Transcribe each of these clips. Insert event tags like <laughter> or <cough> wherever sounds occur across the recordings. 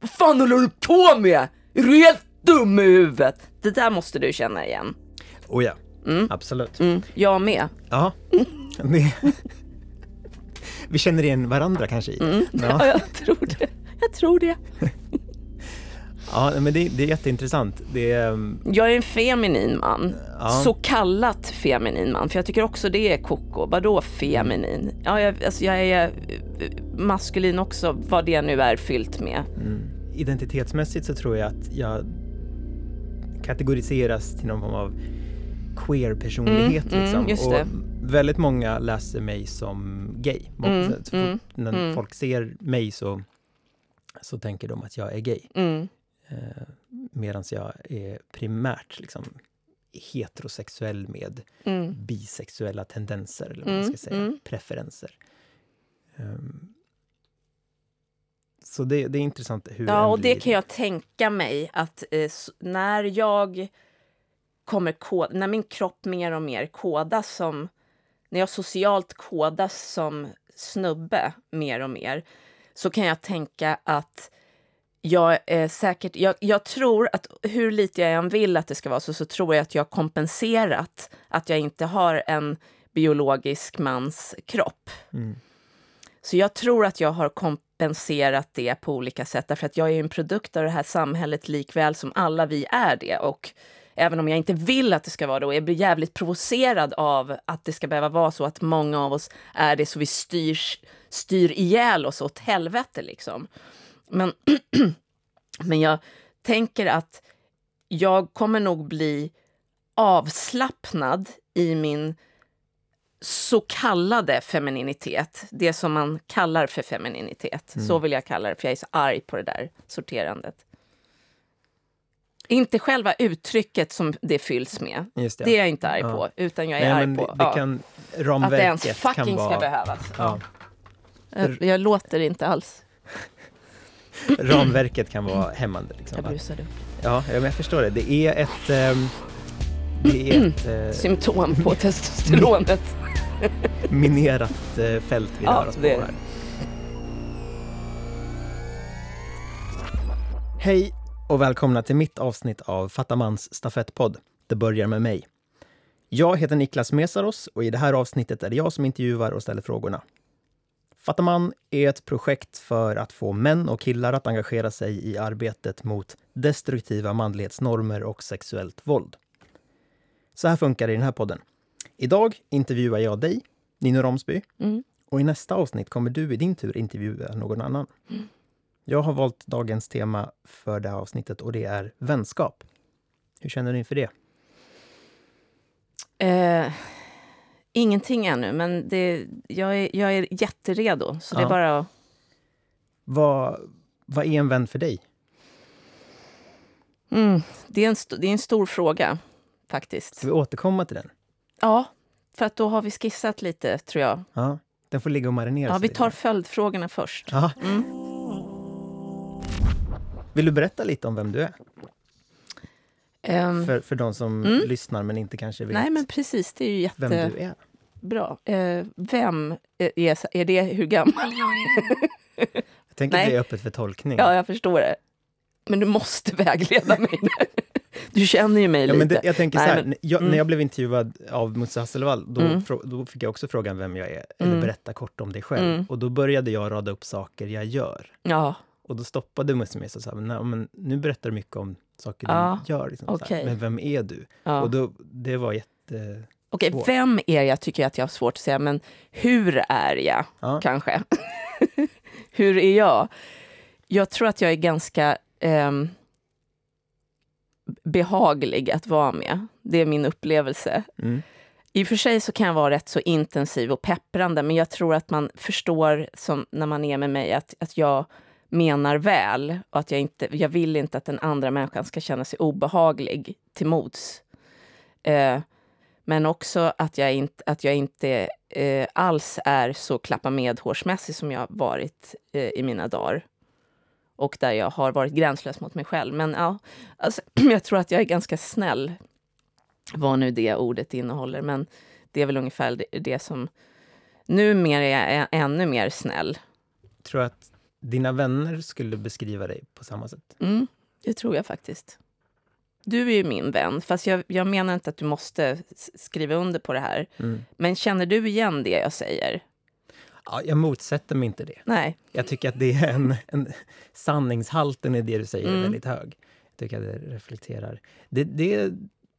Vad fan håller du på med? Är du helt dum i huvudet? Det där måste du känna igen. Oh ja, absolut. Mm, jag med. Ja, <laughs> det... Vi känner igen varandra kanske i det. Ja, Ja, jag tror det. Jag tror det. <laughs> ja men det, det är jätteintressant. Det är, um, Jag är en feminin man. Ja. Så kallat feminin man. För jag tycker också det är koko. Vadå feminin? Ja, jag, alltså jag är maskulin också, vad det nu är fyllt med. identitetsmässigt så tror jag att jag kategoriseras till någon form av queer-personlighet. Mm, mm, liksom. just och väldigt många läser mig som gay. Mm, så fort, mm, när mm. folk ser mig så, så tänker de att jag är gay. Mm. Eh, Medan jag är primärt liksom, heterosexuell med Mm. bisexuella tendenser, eller vad man Mm, ska säga, mm. preferenser. Ehm, så det, det är intressant hur Ja, och det kan jag tänka mig att eh, när jag kommer kod, när min kropp mer och mer kodas som, när jag socialt kodas som snubbe mer och mer, så kan jag tänka att jag är säkert, jag, jag tror att hur lite jag än vill att det ska vara så, så tror jag att jag kompenserat att jag inte har en biologisk mans kropp. Mm. Så jag tror att jag har kompenserat det på olika sätt, därför att jag är en produkt av det här samhället likväl som alla vi är det. Och även om jag inte vill att det ska vara det, och jag blir jävligt provocerad av att det ska behöva vara så att många av oss är det, så vi styrs, styr ihjäl oss åt helvete liksom. Men, <clears throat> men jag tänker att jag kommer nog bli avslappnad i min så kallade femininitet. Det som man kallar för femininitet. Så vill jag kalla det, för jag är så arg på det där sorterandet. Inte själva uttrycket som det fylls med. Det. Det är jag inte arg Ja. på, utan jag är Nej, arg på det ja, kan, att det ens fucking kan vara... ska behövas. Ja, Jag, jag låter inte alls. ramverket kan vara hämmande. Liksom. Jag brusade. Ja, ja, jag förstår det. Det är ett... ehm, det är ett eh, <clears throat> Symptom på testosteronet. <laughs> minerat eh, fält vi Ja, rör oss på det är det. här. Hej och välkomna till mitt avsnitt av Fattamans stafettpodd. Det börjar med mig. Jag heter Niklas Mesaros och i det här avsnittet är det jag som intervjuar och ställer frågorna. Fattaman är ett projekt för att få män och killar att engagera sig i arbetet mot destruktiva manlighetsnormer och sexuellt våld. Så här funkar det i den här podden. Idag intervjuar jag dig, Nino Romsby, Mm. och i nästa avsnitt kommer du i din tur intervjua någon annan. Jag har valt dagens tema för det här avsnittet och det är vänskap. Hur känner du inför det? Eh, ingenting ännu, men det, jag, är, jag är jätteredo. Så det är Ja. bara att... Vad, vad är en vän för dig? Mm, det, är en det är en stor fråga, faktiskt. Ska vi återkomma till den? Ja, för att då har vi skissat lite, tror jag. Ja, den får ligga och marinera Ja, vi lite. tar följdfrågorna först. Ja. Mm. Vill du berätta lite om vem du är? Ehm, För, för de som Mm. lyssnar men inte kanske vet nej, men precis. Det är ju vem jättebra. du är. Eh, vem är, är, det hur gammal jag är? Jag tänker att det är öppet för tolkning. Ja, jag förstår det. Men du måste <laughs> vägleda mig. Du känner ju mig Ja, lite. men det, jag tänker Nej, så här, men- jag, mm. när jag blev intervjuad av Musse Hasselvall, då, Mm. frå, då fick jag också frågan vem jag är, eller Mm. berätta kort om dig själv. Mm. Och då började jag rada upp saker jag gör. Ja, Och då stoppade Musse mig och sa, men nu berättar du mycket om saker Ja, du gör. Liksom, så här. Men vem är du? ja. Och då, det var jätte... Okej, svårt. vem är jag tycker jag att jag har svårt att säga, men hur är jag Ja. kanske? <laughs> hur är jag? Jag tror att jag är ganska ehm, behaglig att vara med. Det är min upplevelse. Mm. I och för sig så kan jag vara rätt så intensiv och pepprande, men jag tror att man förstår som när man är med mig att, att jag menar väl och att jag inte, jag vill inte att den andra människan ska känna sig obehaglig till mods. Eh, men också att jag inte, att jag inte eh, alls är så klappa medhårsmässig som jag varit eh, i mina dagar. Och där jag har varit gränslös mot mig själv. Men ja, alltså, <clears throat> jag tror att jag är ganska snäll vad nu det ordet innehåller. Men det är väl ungefär det, det som... Numera är jag ännu mer snäll. Tror att dina vänner skulle beskriva dig på samma sätt? Mm, det tror jag faktiskt. Du är ju min vän, fast jag, jag menar inte att du måste skriva under på det här. Mm. Men känner du igen det jag säger? Ja, jag motsätter mig inte det. Nej. Jag tycker att det är en, en sanningshalten i det du säger är Mm. väldigt hög. Jag tycker att det reflekterar. Det, det,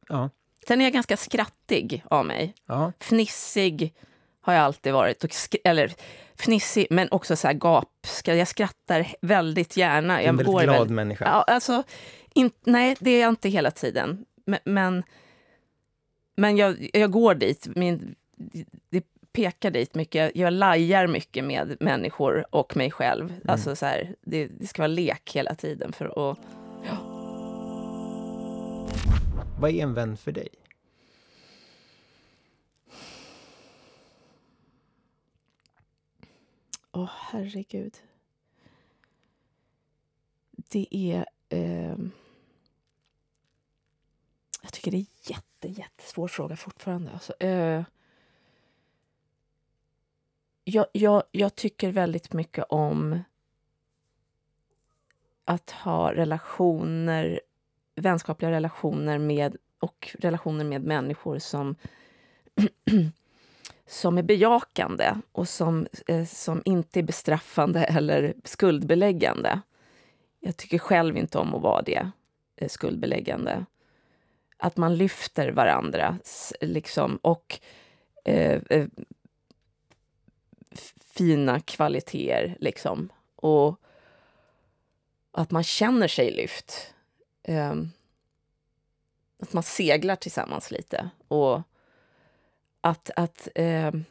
ja, Sen är jag ganska skrattig av mig. ja, Fnissig har jag alltid varit. Och eller fnissig, men också så här gap. Jag skrattar väldigt gärna. du är en väldigt går glad väldigt- människa. Ja, alltså, in, nej, det är jag inte hela tiden. Men, men, men jag, jag går dit. Min, det pekar dit mycket. Jag, lajar mycket med människor och mig själv. Alltså så här, det, det ska vara lek hela tiden. För att, Vad är en vän för dig? Åh, herregud. Det är... ehm, jag tycker det är jätte, jättesvår fråga fortfarande. Alltså, eh, jag, jag, jag tycker väldigt mycket om att ha relationer, vänskapliga relationer med och relationer med människor som <clears throat> som är bejakande och som, eh, som inte är bestraffande eller skuldbeläggande. Jag tycker själv inte om att vara det, eh, skuldbeläggande. Att man lyfter varandra liksom, och eh, eh fina kvaliteter. Liksom. Och att man känner sig lyft. Um, att man seglar tillsammans lite. Och att... att um,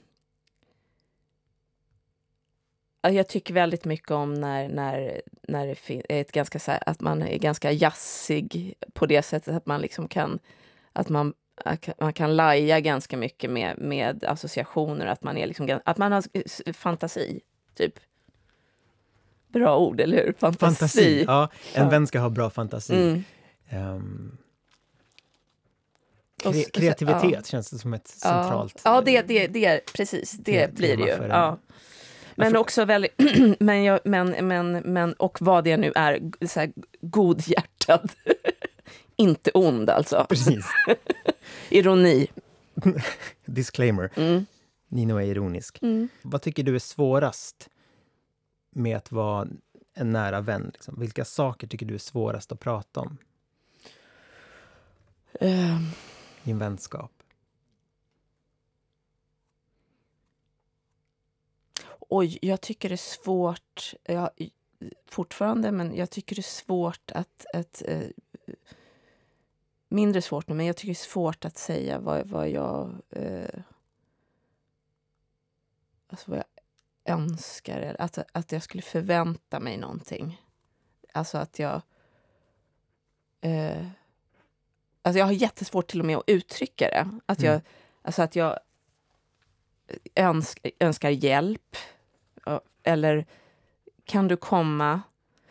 jag tycker väldigt mycket om när, när, när det är ett ganska, så här, att man är ganska jazzig på det sättet att man liksom kan... Att man, man kan laja ganska mycket med, med associationer, att man, är liksom, att man har fantasi, typ. Bra ord, eller hur? Fantasi. Fantasi. Ja, en <laughs> Ja. vän ska ha bra fantasi. Mm. Och kre- kreativitet ja. känns det som ett Ja. centralt... Ja, det, det, det, precis. Det blir det ju. Ja. Men också väldigt... <clears throat> men, jag, men, men, men, och vad det nu är, så här, godhjärtad. <laughs> Inte ond, alltså. Precis. <laughs> Ironi. <laughs> Disclaimer. Mm. Nino är ironisk. Mm. Vad tycker du är svårast med att vara en nära vän? Liksom? Vilka saker tycker du är svårast att prata om Ehm, i en vänskap? oj, jag tycker det är svårt... Ja, fortfarande, men jag tycker det är svårt att... att eh, mindre svårt nu, men jag tycker det är svårt att säga vad, vad jag... Eh, alltså vad jag önskar. Att, att jag skulle förvänta mig någonting. Alltså att jag... Eh, alltså jag har jättesvårt till och med att uttrycka det. Att jag, Mm. Alltså att jag önsk, önskar hjälp. Eller kan du komma?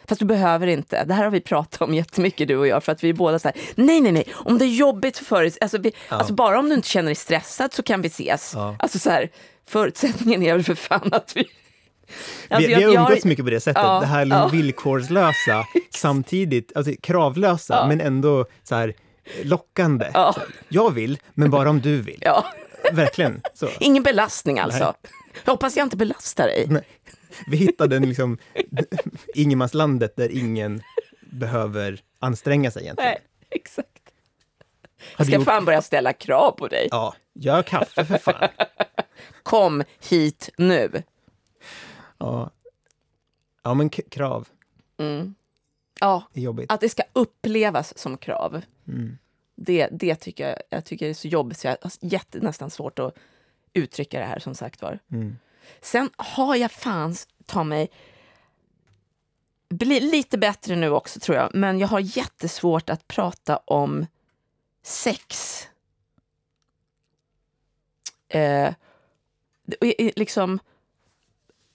Fast du behöver inte. Det här har vi pratat om jättemycket du och jag. För att vi är båda så här, nej, nej, nej. Om det är jobbigt för dig, alltså, vi, Ja. alltså bara om du inte känner dig stressad så kan vi ses. Ja. Alltså så här, förutsättningen är väl för fan att vi... Alltså, vi, jag- vi har jag umgåtts mycket på det sättet. Ja, det här ja. villkorslösa, <laughs> samtidigt alltså, kravlösa, Ja. men ändå så här lockande. Ja, Jag vill, men bara om du vill. Verkligen. Så. Ingen belastning alltså. Jag hoppas jag inte belastar dig. Nej. Vi hittade en liksom, <laughs> ingenmanslandet där ingen behöver anstränga sig egentligen. Nej, exakt. Jag ska gjort- fan börja ställa krav på dig. Ja, gör kaffe för fan. <laughs> Kom hit nu. Ja, ja men krav Mm. Ja, är jobbigt. att det ska upplevas som krav. Mm. Det, det tycker jag, jag tycker det är så jobbigt så jag har jätte, nästan svårt att uttrycka det här som sagt var. Mm. Sen har jag fan ta mig bli lite bättre nu också tror jag, men jag har jättesvårt att prata om sex. Eh, liksom,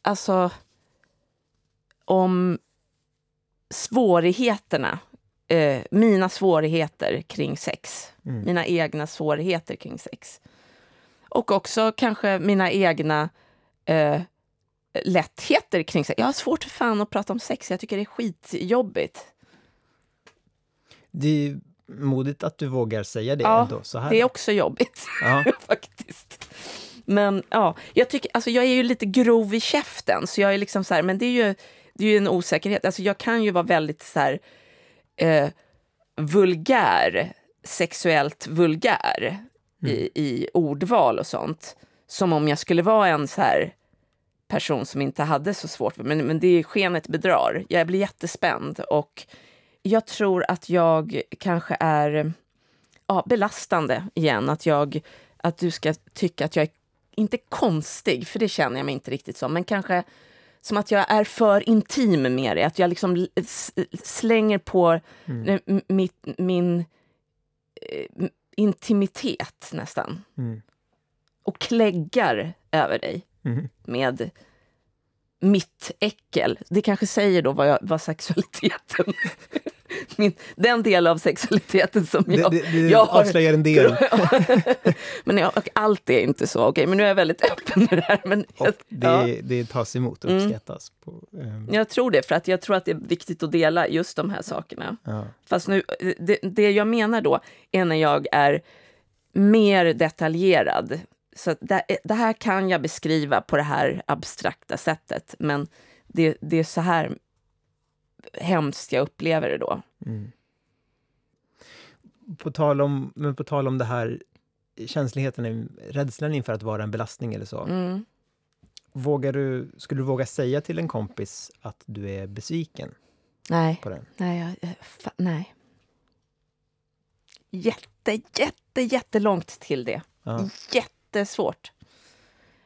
alltså, om svårigheterna, eh, mina svårigheter kring sex. Mm. Mina egna svårigheter kring sex. Och också kanske mina egna eh, lättheter kring sex. Jag har svårt för fan att prata om sex, jag tycker det är skitjobbigt. Det är modigt att du vågar säga det Ja, ändå. Så här. Det är också jobbigt, <laughs> Ja. faktiskt. Men ja, jag, tycker, alltså, jag är ju lite grov i käften, så jag är liksom så här, men det är ju, det är ju en osäkerhet. Alltså, jag kan ju vara väldigt så här, eh, vulgär, sexuellt vulgär i, i ordval och sånt. Som om jag skulle vara en så här person som inte hade så svårt, men, men det är skenet bedrar. Jag blir jättespänd och jag tror att jag kanske är ja, belastande igen. Att, jag, att du ska tycka att jag är, inte konstig, för det känner jag mig inte riktigt som, men kanske som att jag är för intim med det. Att jag liksom slänger på Mm. mitt, min eh, intimitet nästan. Mm. Och kläggar över dig Mm. med mitt äckel. Det kanske säger då vad, jag, vad sexualiteten... <laughs> Min, den del av sexualiteten som Det, jag, det, det jag har... avslöjar en del. <laughs> men jag, allt är inte så. Okej, men nu är jag väldigt öppen med det här. Men jag, det, ja, det tas emot och Mm. uppskattas. På, ehm, jag tror det, för att jag tror att det är viktigt att dela just de här sakerna. ja. Fast nu, det, det jag menar då är när jag är mer detaljerad. Så det, det här kan jag beskriva på det här abstrakta sättet, men det, det är så här hemskt jag upplever det då. Mm. På, tal om, men på tal om det här känsligheten, rädslan inför att vara en belastning eller så. Mm. Vågar du, skulle du våga säga till en kompis att du är besviken Nej, på den? nej, jag, fa, nej. Jätte, jätte, jättelångt till det. Ja. Jättesvårt.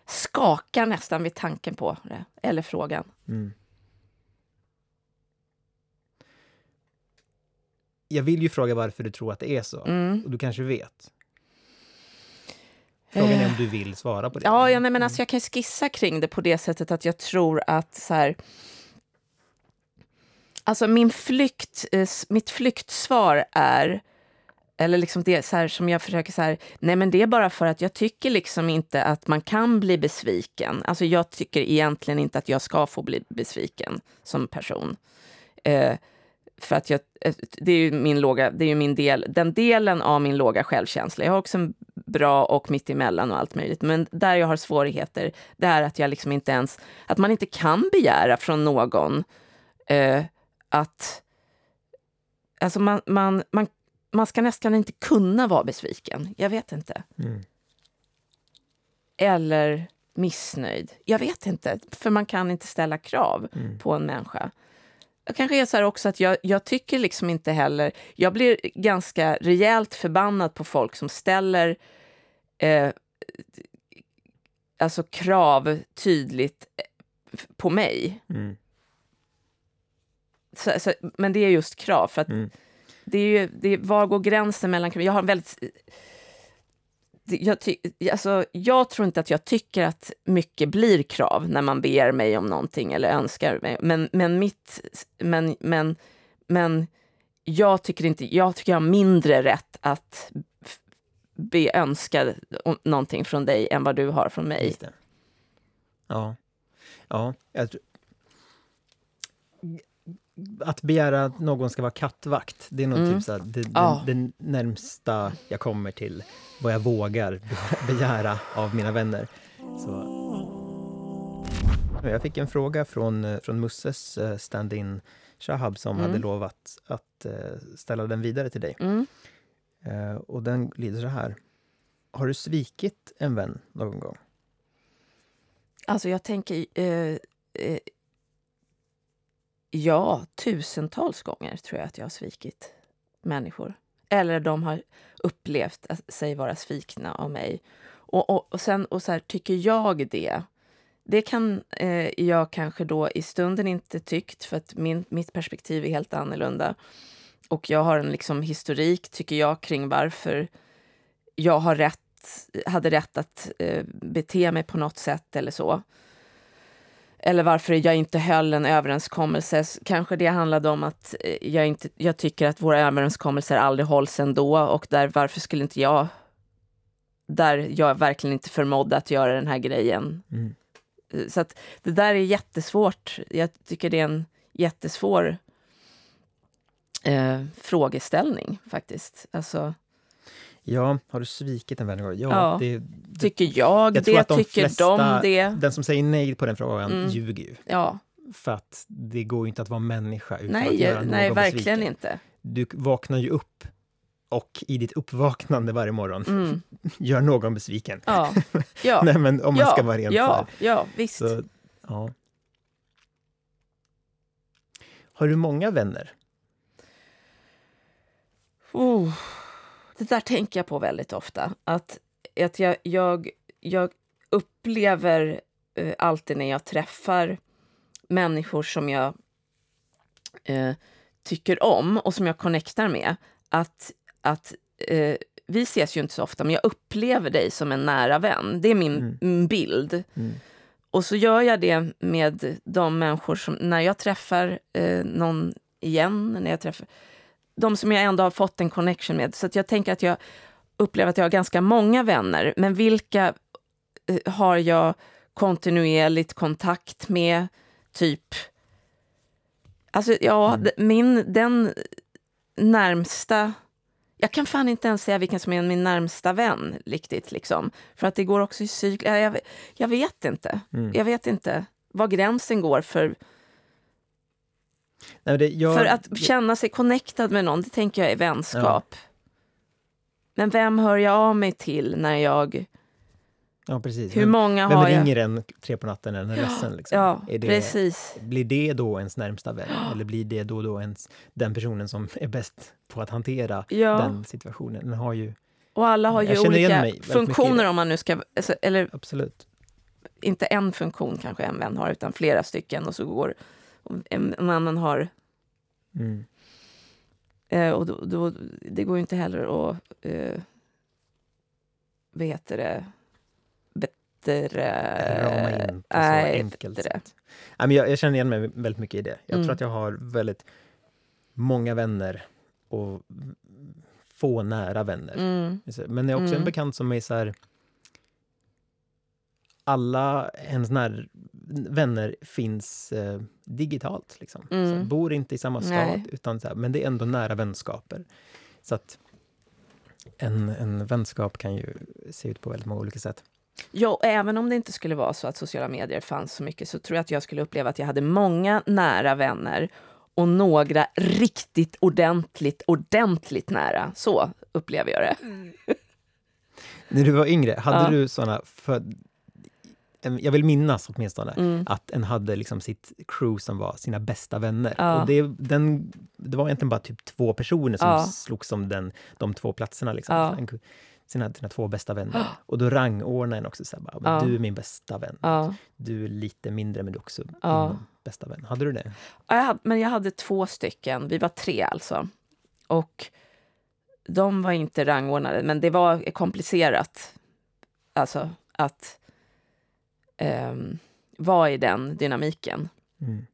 Skakar nästan vid tanken på det, eller frågan. Mm. Jag vill ju fråga varför du tror att det är så. Mm. Och du kanske vet. Frågan är om du vill svara på det. Ja, ja nej, men alltså jag kan skissa kring det på det sättet att jag tror att så här... Alltså min flykt, eh, mitt flyktsvar är, eller liksom det så här, som jag försöker så här, nej men det är bara för att jag tycker liksom inte att man kan bli besviken. Alltså jag tycker egentligen inte att jag ska få bli besviken som person. Eh, för att jag, eh, det är ju min låga, det är ju min del, den delen av min låga självkänsla. Jag har också en bra och mittemellan och allt möjligt. Men där jag har svårigheter, det är att jag liksom inte ens, att man inte kan begära från någon eh, att, alltså man, man, man, man ska nästan inte kunna vara besviken. Jag vet inte. Mm. Eller missnöjd. Jag vet inte, för man kan inte ställa krav Mm. på en människa. Jag kanske är så också att jag, jag tycker liksom inte heller... Jag blir ganska rejält förbannad på folk som ställer eh, alltså krav tydligt eh, på mig. Mm. Så, så, men det är just krav. För att Mm det är ju, det är, var går gränsen mellan krav? Jag har en väldigt... Jag, ty, alltså, jag tror inte att jag tycker att mycket blir krav när man ber mig om någonting eller önskar mig. Men, men, mitt, men, men, men jag tycker inte... Jag tycker jag har mindre rätt att be önska någonting från dig än vad du har från mig. Ja. Ja, jag tror... Att begära att någon ska vara kattvakt, det är nog Mm. typ så här, det, Ja. det, det närmsta jag kommer till vad jag vågar be- begära av mina vänner. Så. Jag fick en fråga från, från Musses eh, stand-in Shahab som Mm. hade lovat att eh, ställa den vidare till dig. Mm. Eh, Och den lyder så här. Har du svikit en vän någon gång? Alltså jag tänker... Eh, eh, ja, tusentals gånger tror jag att jag har svikit människor. Eller de har upplevt sig vara svikna av mig. Och, och, och sen och så här, tycker jag det. Det kan eh, jag kanske då i stunden inte tyckt för att min, mitt perspektiv är helt annorlunda. Och jag har en liksom historik, tycker jag, kring varför jag har rätt, hade rätt att eh, bete mig på något sätt eller så. Eller varför jag inte höll en överenskommelse. Kanske det handlade om att eh, jag, inte, jag tycker att våra överenskommelser aldrig hålls ändå och där varför skulle inte jag, där jag verkligen inte förmådde att göra den här grejen, Mm. Eh, Så att det där är jättesvårt. Jag tycker det är en jättesvår eh, frågeställning faktiskt. Alltså, Ja, har du svikit en vän? Ja, Ja. Det, tycker jag, Jag det, att de tycker flesta- de det. den som säger nej på den frågan Mm. ljuger ju. Ja, För att det går ju inte att vara människa utan att nej, göra nej någon verkligen besviken. inte. Du vaknar ju upp och i ditt uppvaknande varje morgon Mm. <laughs> gör någon besviken. Ja, <laughs> ja. Nej, men om man ja, ska vara rent ja, här. ja, visst. Så, ja. Har du många vänner? Oh, det där tänker jag på väldigt ofta. Att, att jag, jag, jag upplever eh, alltid när jag träffar människor som jag eh, tycker om och som jag connectar med att, att eh, vi ses ju inte så ofta, men jag upplever dig som en nära vän. Det är min Mm. min bild. Mm. Och så gör jag det med de människor som, när jag träffar eh, någon igen, när jag träffar de som jag ändå har fått en connection med. Så jag tänker att jag upplever att jag har ganska många vänner, men vilka eh, har jag kontinuerligt kontakt med? Typ... Alltså, ja, Mm. min, den närmsta... Jag kan fan inte ens säga vilken som är min närmsta vän riktigt. Liksom. För att det går också i cykler. Jag, jag, jag vet inte. Mm. Jag vet inte var gränsen går för, Nej, det, jag, för att känna sig connectad med någon. Det tänker jag är vänskap. Men vem hör jag av mig till när jag... Ja, precis. Hur Vem- många Vem har jag? ringer en tre på natten när den är ledsen? Liksom? Ja, det, precis. Blir det då ens närmsta vän? Eller blir det då, då ens, den personen som är bäst på att hantera Ja. den situationen? Den har ju Och alla har ju olika funktioner om man nu ska... Alltså, eller absolut. inte en funktion kanske en vän har, utan flera stycken. Och så går en, en annan har... Mm. Eh, och då, då, det går ju inte heller att... Eh, vad heter det? Bättre... Rama in på så enkelt bättre. sätt. Nej, men jag, jag känner igen mig väldigt mycket i det. Jag Mm. tror att jag har väldigt många vänner och få nära vänner. Mm, Men jag är också en Mm. bekant som är så här... Alla ens när vänner finns eh, digitalt. Liksom. Så Mm. bor inte i samma stad, Nej. utan så här, men det är ändå nära vänskaper. Så att en, en vänskap kan ju se ut på väldigt många olika sätt. Ja, och även om det inte skulle vara så att sociala medier fanns så mycket så tror jag att jag skulle uppleva att jag hade många nära vänner och några riktigt ordentligt, ordentligt nära. Så upplever jag det. <laughs> När du var yngre, hade Ja. du såna... För, jag vill minnas åtminstone Mm. att en hade liksom sitt crew som var sina bästa vänner. Ja. Och det, den, det var egentligen bara typ två personer som Ja. slogs om den, de två platserna. Liksom. Ja. Sina, sina två bästa vänner. <gasps> Och då rangordnade en också så här, bara, du är min bästa vän. Du är lite mindre men du är också min bästa vän. Hade du det? Ja, Jag hade, men jag hade två stycken. Vi var tre alltså. Och de var inte rangordnade, men det var komplicerat. Alltså att um, vara i den dynamiken. Mm.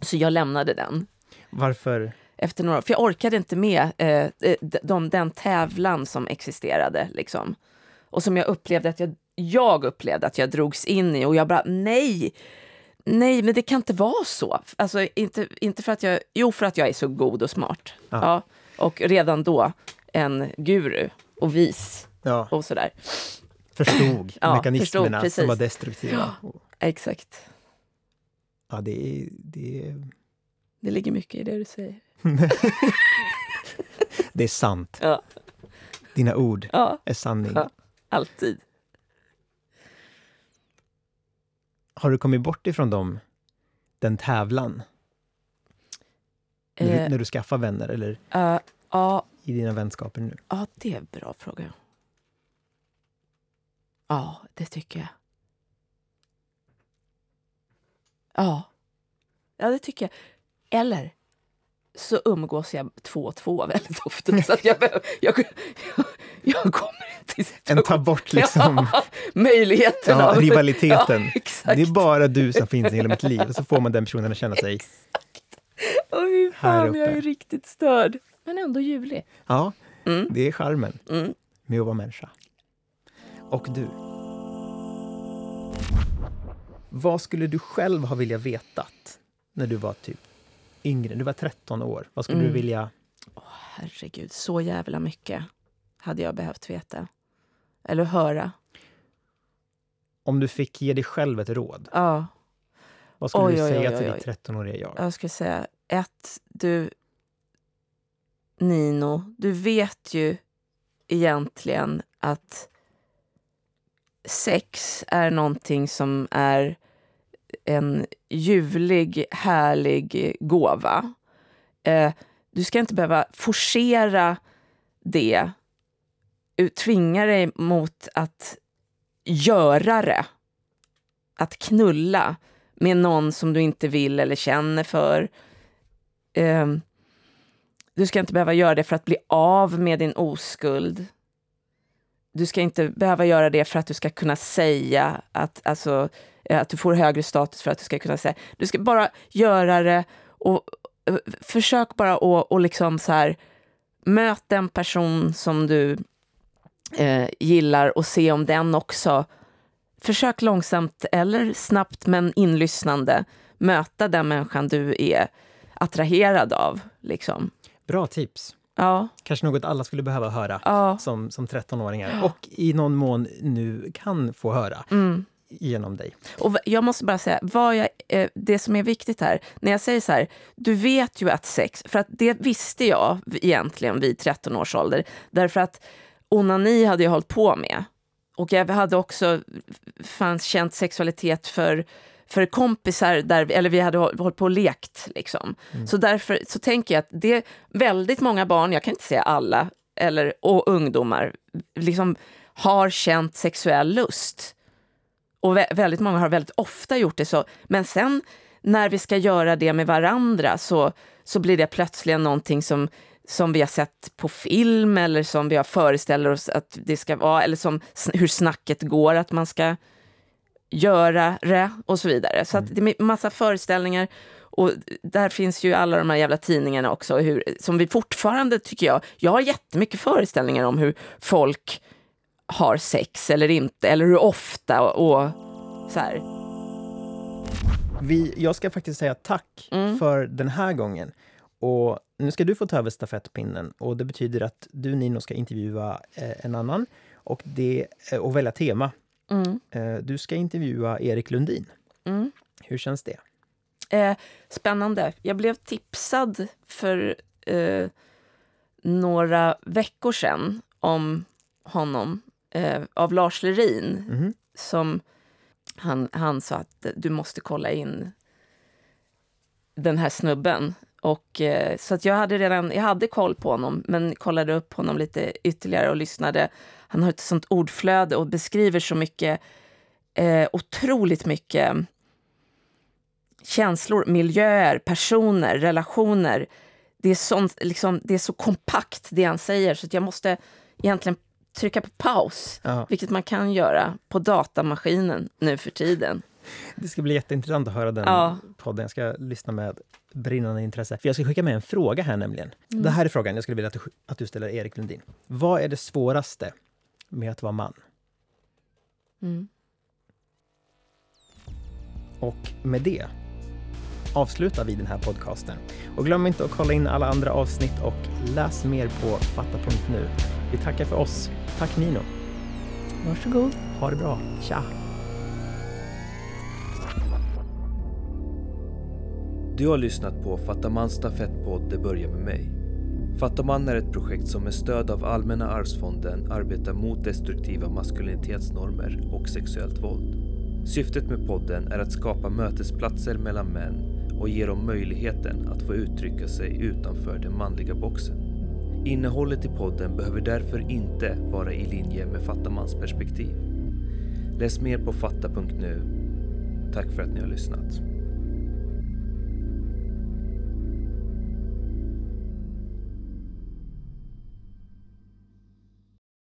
Så jag lämnade den. Varför? efter några. För jag orkade inte med eh, de, de, den tävlan som existerade. Liksom. Och som jag upplevde att jag, jag upplevde att jag drogs in i. Och jag bara, nej! Nej, men det kan inte vara så. Alltså, inte, inte för att jag... Jo, för att jag är så god och smart. Ja. Ja. och redan då en guru och vis Ja, och sådär. Förstod Ja, mekanismerna förstod, precis. som var destruktiva. Och, Exakt. ja, det är... Det Det ligger mycket i det du säger. <laughs> det är sant. Ja, Dina ord ja är sanning. Ja. alltid. Har du kommit bort ifrån dem, den tävlan? När, du, Eh, när du skaffar vänner eller eh, ja, i dina vänskaper nu? Ja, det är en bra fråga. Ja, det tycker jag. Ja, ja det tycker jag. Eller så umgås jag två och två väldigt ofta. Så att jag, jag, jag, jag kommer inte i En tar bort liksom <laughs> ja, möjligheten ja, av... rivaliteten. Ja, exakt. Det är bara du som finns i hela mitt liv. Och så får man den personen att känna sig... Åh, fy här fan, jag är riktigt störd. Men ändå ljuvlig. Ja, Mm. det är charmen Mm. med att vara människa. Och du, Vad skulle du själv ha velat vetat när du var typ yngre? Du var 13 år. Vad skulle Mm. du vilja... Herregud, så jävla mycket hade jag behövt veta. Eller höra. Om du fick ge dig själv ett råd, Ja, vad skulle Oj, du säga oj, till oj, ditt oj. 13-åriga jag? jag ska säga ett, du Nino, du vet ju egentligen att sex är någonting som är en ljuvlig, härlig gåva. Eh, du ska inte behöva forcera det, tvinga dig mot att göra det. Att knulla med någon som du inte vill eller känner för. Ehm, du ska inte behöva göra det för att bli av med din oskuld. Du ska inte behöva göra det för att du ska kunna säga att, alltså, eh, att du får högre status för att du ska kunna säga. Du ska bara göra det och eh, försök bara att och liksom så här, möt den person som du eh, gillar och se om den också Försök långsamt eller snabbt men inlyssnande möta den människan du är attraherad av. Liksom. Bra tips. Ja, Kanske något alla skulle behöva höra ja. som, som 13-åringar och i någon mån nu kan få höra Mm. genom dig. Och jag måste bara säga, vad jag, eh, det som är viktigt här, när jag säger så här, du vet ju att sex, för att det visste jag egentligen vid 13 års ålder, därför att onani hade jag hållit på med. Och jag hade också fanns känt sexualitet för, för kompisar, där, vi- eller vi hade håll- hållit på och lekt. Liksom. Så därför så tänker jag att det är väldigt många barn, jag kan inte säga alla, eller, och ungdomar, liksom har känt sexuell lust. Och vä- väldigt många har väldigt ofta gjort det så. Men sen när vi ska göra det med varandra så, så blir det plötsligen någonting som, som vi har sett på film eller som vi har föreställer oss att det ska vara, eller som hur snacket går att man ska göra det och så vidare. Så att det är massa föreställningar och där finns ju alla de här jävla tidningarna också, hur, som vi fortfarande tycker jag, jag har jättemycket föreställningar om hur folk har sex eller inte, eller hur ofta och, och så här. Vi, jag ska faktiskt säga tack Mm. för den här gången. Och nu ska du få ta över stafettpinnen och det betyder att du Nino ska intervjua eh, en annan och, det, eh, och välja tema. Mm. Eh, du ska intervjua Erik Lundin. Mm. Hur känns det? Eh, spännande. Jag blev tipsad för eh, några veckor sedan om honom eh, av Lars Lerin Mhm. som han, han sa att du måste kolla in den här snubben. Och, eh, så att jag hade redan jag hade koll på honom, men kollade upp honom lite ytterligare och lyssnade. Han har ett sånt ordflöde och beskriver så mycket, eh, otroligt mycket känslor, miljöer, personer, relationer. Det är, sånt, liksom, det är så kompakt det han säger så jag måste egentligen trycka på paus, Ja, vilket man kan göra på datamaskinen nu för tiden. Det ska bli jätteintressant att höra den Ja. podden. Jag ska lyssna med brinnande intresse. För jag ska skicka med en fråga här nämligen. Mm. Det här är frågan jag skulle vilja att du, att du ställer Erik Lundin. Vad är det svåraste med att vara man? Mm. Och med det avslutar vi den här podcasten. Och glöm inte att kolla in alla andra avsnitt och läs mer på fatta.nu. Vi tackar för oss. Tack Nino. Varsågod. Ha det bra. Tja! Du har lyssnat på Fattamans stafettpodd Det börjar med mig. Fattaman är ett projekt som med stöd av Allmänna arvsfonden arbetar mot destruktiva maskulinitetsnormer och sexuellt våld. Syftet med podden är att skapa mötesplatser mellan män och ge dem möjligheten att få uttrycka sig utanför den manliga boxen. Innehållet i podden behöver därför inte vara i linje med Fattamans perspektiv. Läs mer på fatta.nu. Tack för att ni har lyssnat.